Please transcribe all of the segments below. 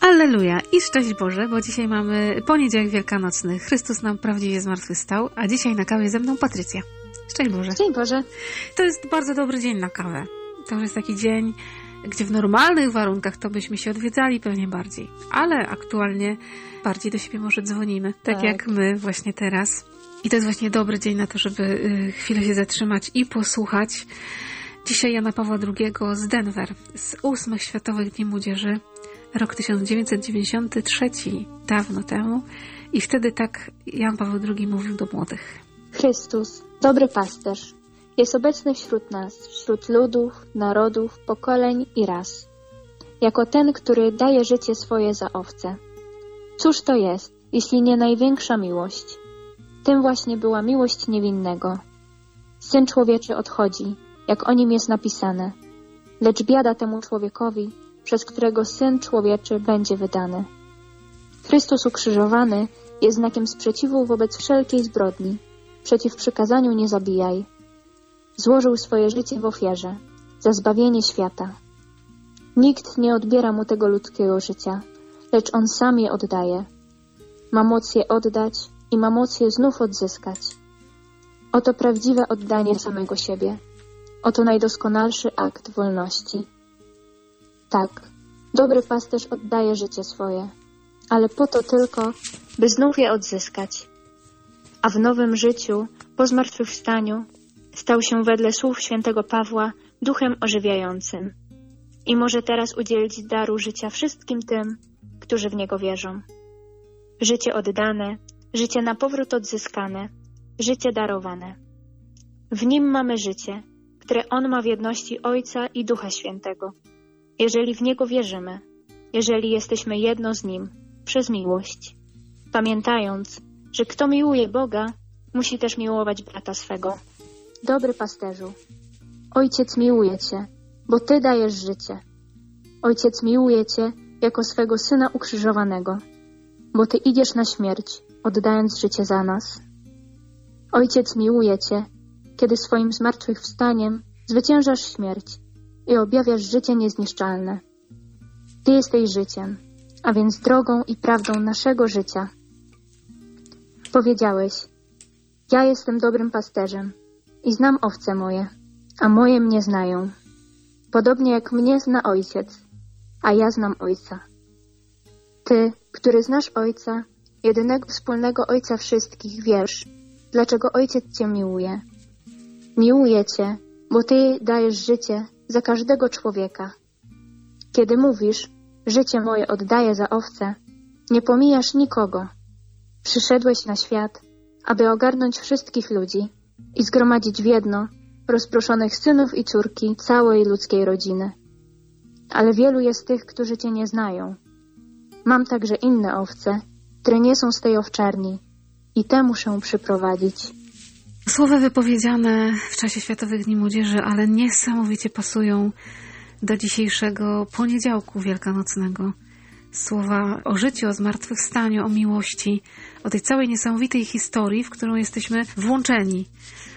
Alleluja i szczęść Boże, bo dzisiaj mamy poniedziałek wielkanocny. Chrystus nam prawdziwie zmartwychwstał, a dzisiaj na kawie ze mną Patrycja. Szczęść Boże. Szczęść Boże. To jest bardzo dobry dzień na kawę. To już jest taki dzień, gdzie w normalnych warunkach to byśmy się odwiedzali pewnie bardziej, ale aktualnie bardziej do siebie może dzwonimy, tak, Tak. jak my właśnie teraz. I to jest właśnie dobry dzień na to, żeby y, chwilę się zatrzymać i posłuchać. Dzisiaj Jana Pawła II z Denver, z ósmych Światowych Dni Młodzieży, rok 1993, dawno temu. I wtedy tak Jan Paweł II mówił do młodych. Chrystus, dobry pasterz, jest obecny wśród nas, wśród ludów, narodów, pokoleń i ras. Jako ten, który daje życie swoje za owce. Cóż to jest, jeśli nie największa miłość? Tym właśnie była miłość niewinnego. Syn człowieczy odchodzi, jak o nim jest napisane. Lecz biada temu człowiekowi, przez którego Syn człowieczy będzie wydany. Chrystus ukrzyżowany jest znakiem sprzeciwu wobec wszelkiej zbrodni, przeciw przykazaniu nie zabijaj. Złożył swoje życie w ofierze, za zbawienie świata. Nikt nie odbiera mu tego ludzkiego życia, lecz on sam je oddaje. Ma moc je oddać i ma moc je znów odzyskać. Oto prawdziwe oddanie samego siebie. Oto najdoskonalszy akt wolności. Tak, dobry pasterz oddaje życie swoje, ale po to tylko, by znów je odzyskać. A w nowym życiu, po zmartwychwstaniu, stał się wedle słów świętego Pawła duchem ożywiającym i może teraz udzielić daru życia wszystkim tym, którzy w niego wierzą. Życie oddane, życie na powrót odzyskane, życie darowane. W nim mamy życie, które On ma w jedności Ojca i Ducha Świętego. Jeżeli w Niego wierzymy, jeżeli jesteśmy jedno z Nim, przez miłość, pamiętając, że kto miłuje Boga, musi też miłować brata swego. Dobry pasterzu, Ojciec miłuje Cię, bo Ty dajesz życie. Ojciec miłuje Cię jako swego Syna ukrzyżowanego, bo Ty idziesz na śmierć, oddając życie za nas. Ojciec miłuje Cię, kiedy swoim zmartwychwstaniem zwyciężasz śmierć i objawiasz życie niezniszczalne. Ty jesteś życiem, a więc drogą i prawdą naszego życia. Powiedziałeś, ja jestem dobrym pasterzem i znam owce moje, a moje mnie znają. Podobnie jak mnie zna ojciec, a ja znam ojca. Ty, który znasz ojca, jedynego wspólnego ojca wszystkich, wiesz, dlaczego ojciec cię miłuje. Miłuje cię, bo ty dajesz życie za każdego człowieka. Kiedy mówisz, życie moje oddaję za owce, nie pomijasz nikogo. Przyszedłeś na świat, aby ogarnąć wszystkich ludzi i zgromadzić w jedno rozproszonych synów i córki całej ludzkiej rodziny. Ale wielu jest tych, którzy Cię nie znają. Mam także inne owce, które nie są z tej owczarni i te muszę przyprowadzić. Słowa wypowiedziane w czasie Światowych Dni Młodzieży, ale niesamowicie pasują do dzisiejszego poniedziałku wielkanocnego. Słowa o życiu, o zmartwychwstaniu, o miłości, o tej całej niesamowitej historii, w którą jesteśmy włączeni.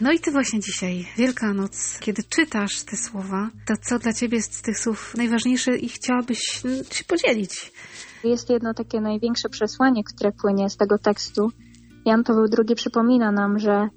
No i ty właśnie dzisiaj, Wielkanoc, kiedy czytasz te słowa, to co dla ciebie jest z tych słów najważniejsze i chciałabyś się podzielić? Jest jedno takie największe przesłanie, które płynie z tego tekstu. Jan Paweł II przypomina nam, że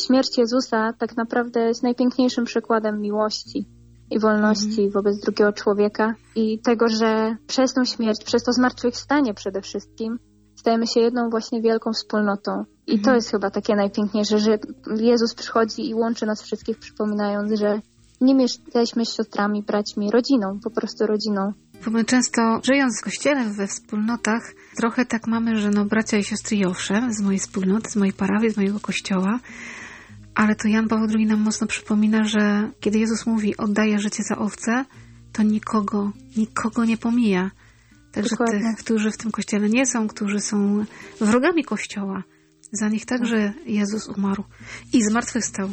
śmierć Jezusa tak naprawdę jest najpiękniejszym przykładem miłości i wolności wobec drugiego człowieka i tego, że przez tą śmierć, przez to zmartwychwstanie przede wszystkim, stajemy się jedną właśnie wielką wspólnotą. I to jest chyba takie najpiękniejsze, że Jezus przychodzi i łączy nas wszystkich, przypominając, że nim jesteśmy siostrami, braćmi, rodziną, po prostu rodziną. Bo my często, żyjąc w kościele, we wspólnotach, trochę tak mamy, że no bracia i siostry i owszem, z mojej wspólnoty, z mojej parafii, z mojego kościoła, ale to Jan Paweł II nam mocno przypomina, że kiedy Jezus mówi oddaje życie za owce, to nikogo, nikogo nie pomija. Także Dokładnie. tych, którzy w tym kościele nie są, którzy są wrogami kościoła, za nich także Jezus umarł i zmartwychwstał.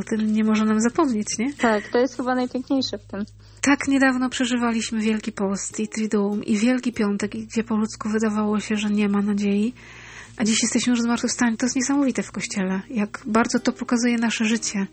O tym nie można nam zapomnieć, nie? Tak, to jest chyba najpiękniejsze w tym. Tak niedawno przeżywaliśmy Wielki Post i Triduum i Wielki Piątek, gdzie po ludzku wydawało się, że nie ma nadziei. A dziś jesteśmy już zmartwychwstani. To jest niesamowite w Kościele, jak bardzo to pokazuje nasze życie.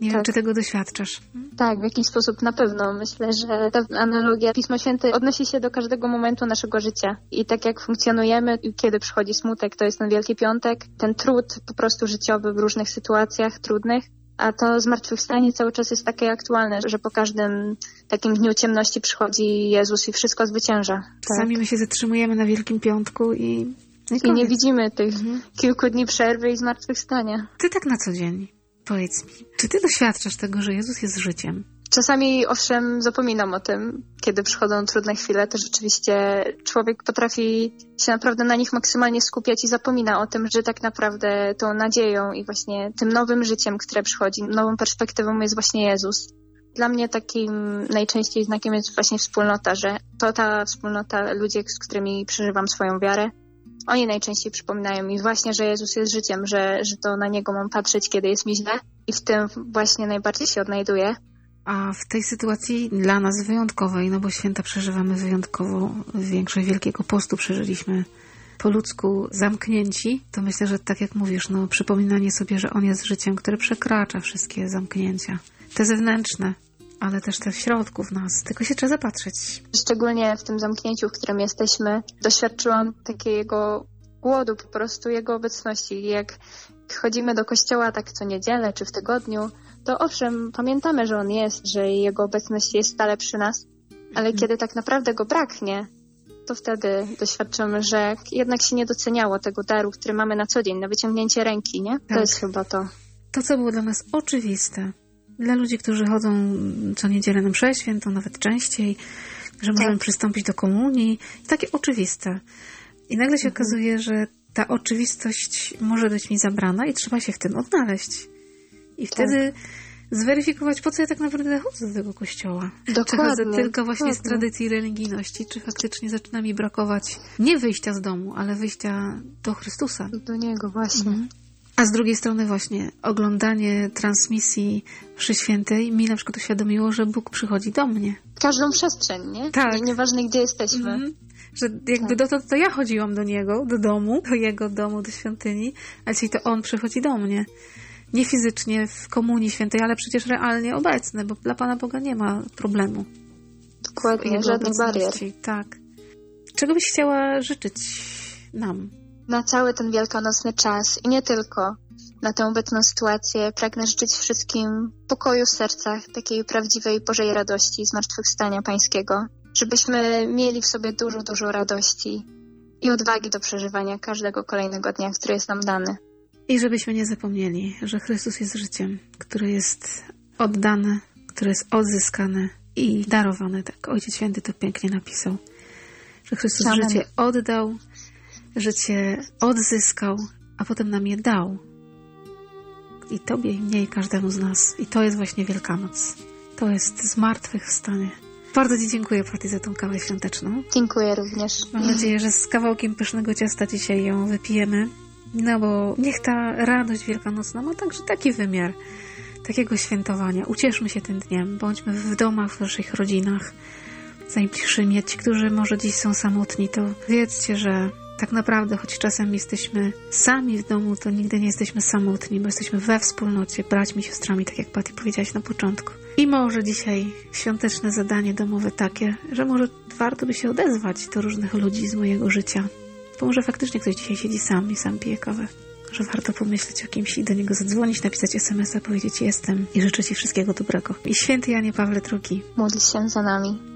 Nie wiem, Tak. czy tego doświadczasz. Tak, w jakiś sposób na pewno. Myślę, że ta analogia Pismo Święte odnosi się do każdego momentu naszego życia. I tak jak funkcjonujemy, i kiedy przychodzi smutek, to jest ten Wielki Piątek, ten trud po prostu życiowy w różnych sytuacjach trudnych. A to zmartwychwstanie cały czas jest takie aktualne, że po każdym takim dniu ciemności przychodzi Jezus i wszystko zwycięża. Tak. Czasami my się zatrzymujemy na Wielkim Piątku i... I nie widzimy tych Mhm. kilku dni przerwy i zmartwychwstania. Ty tak na co dzień, powiedz mi, czy ty doświadczasz tego, że Jezus jest życiem? Czasami owszem zapominam o tym, kiedy przychodzą trudne chwile, to rzeczywiście człowiek potrafi się naprawdę na nich maksymalnie skupiać i zapomina o tym, że tak naprawdę tą nadzieją i właśnie tym nowym życiem, które przychodzi, nową perspektywą jest właśnie Jezus. Dla mnie takim najczęściej znakiem jest właśnie wspólnota, że to ta wspólnota, ludzie, z którymi przeżywam swoją wiarę, oni najczęściej przypominają mi właśnie, że Jezus jest życiem, że, że to na Niego mam patrzeć, kiedy jest mi źle i w tym właśnie najbardziej się odnajduję. A w tej sytuacji dla nas wyjątkowej, no bo święta przeżywamy wyjątkowo, większość Wielkiego Postu przeżyliśmy po ludzku zamknięci, to myślę, że tak jak mówisz, no przypominanie sobie, że On jest życiem, które przekracza wszystkie zamknięcia. Te zewnętrzne, ale też te w środku w nas. Tylko się trzeba zapatrzeć. Szczególnie w tym zamknięciu, w którym jesteśmy, doświadczyłam takiego głodu po prostu Jego obecności. Jak chodzimy do kościoła tak co niedzielę czy w tygodniu, to owszem, pamiętamy, że On jest, że Jego obecność jest stale przy nas, ale kiedy tak naprawdę Go braknie, to wtedy doświadczymy, że jednak się nie doceniało tego daru, który mamy na co dzień, na wyciągnięcie ręki, nie? To Tak. jest chyba to. To, co było dla nas oczywiste, dla ludzi, którzy chodzą co niedzielę na mszę świętą, nawet częściej, że możemy Tak. przystąpić do komunii, takie oczywiste. I nagle się Mhm. okazuje, że ta oczywistość może być mi zabrana i trzeba się w tym odnaleźć. I Tak. wtedy zweryfikować, po co ja tak naprawdę chodzę do tego kościoła. Czy chodzę Dokładnie, tylko właśnie z dokładnie. tradycji religijności, czy faktycznie zaczyna mi brakować nie wyjścia z domu, ale wyjścia do Chrystusa. Do Niego właśnie. Mhm. A z drugiej strony właśnie oglądanie transmisji mszy świętej mi na przykład uświadomiło, że Bóg przychodzi do mnie. Każdą przestrzeń, nie? Tak. Nie- Nieważne gdzie jesteśmy. Mhm. Że jakby dotąd to ja chodziłam do Niego, do domu, do Jego domu, do świątyni, a dzisiaj to On przychodzi do mnie. Nie fizycznie w komunii świętej, ale przecież realnie obecny, bo dla Pana Boga nie ma problemu. Dokładnie, żadnych barier. Tak. Czego byś chciała życzyć nam? Na cały ten wielkanocny czas i nie tylko na tę obecną sytuację pragnę życzyć wszystkim pokoju w sercach, takiej prawdziwej Bożej radości, zmartwychwstania Pańskiego, żebyśmy mieli w sobie dużo, dużo radości i odwagi do przeżywania każdego kolejnego dnia, który jest nam dany. I żebyśmy nie zapomnieli, że Chrystus jest życiem, które jest oddane, które jest odzyskane i darowane. Tak Ojciec Święty to pięknie napisał. Że Chrystus Amen. życie oddał, życie odzyskał, a potem nam je dał. I Tobie, i mnie, i każdemu z nas. I to jest właśnie Wielkanoc. To jest zmartwychwstanie. Bardzo Ci dziękuję, Paty, za tą kawę świąteczną. Dziękuję również. Mam nadzieję, że z kawałkiem pysznego ciasta dzisiaj ją wypijemy. No bo niech ta radość wielkanocna ma także taki wymiar takiego świętowania. Ucieszmy się tym dniem, bądźmy w domach, w naszych rodzinach, z najbliższymi. A ci, którzy może dziś są samotni, to wiedzcie, że tak naprawdę, choć czasem jesteśmy sami w domu, to nigdy nie jesteśmy samotni, bo jesteśmy we wspólnocie, braćmi, siostrami, tak jak Patty powiedziałaś na początku. I może dzisiaj świąteczne zadanie domowe takie, że może warto by się odezwać do różnych ludzi z mojego życia. Bo może faktycznie ktoś dzisiaj siedzi sam i sam pije kawę. Że warto pomyśleć o kimś i do niego zadzwonić, napisać SMS-a, powiedzieć jestem i życzę Ci wszystkiego dobrego. I święty Janie Pawle II, Módl się za nami.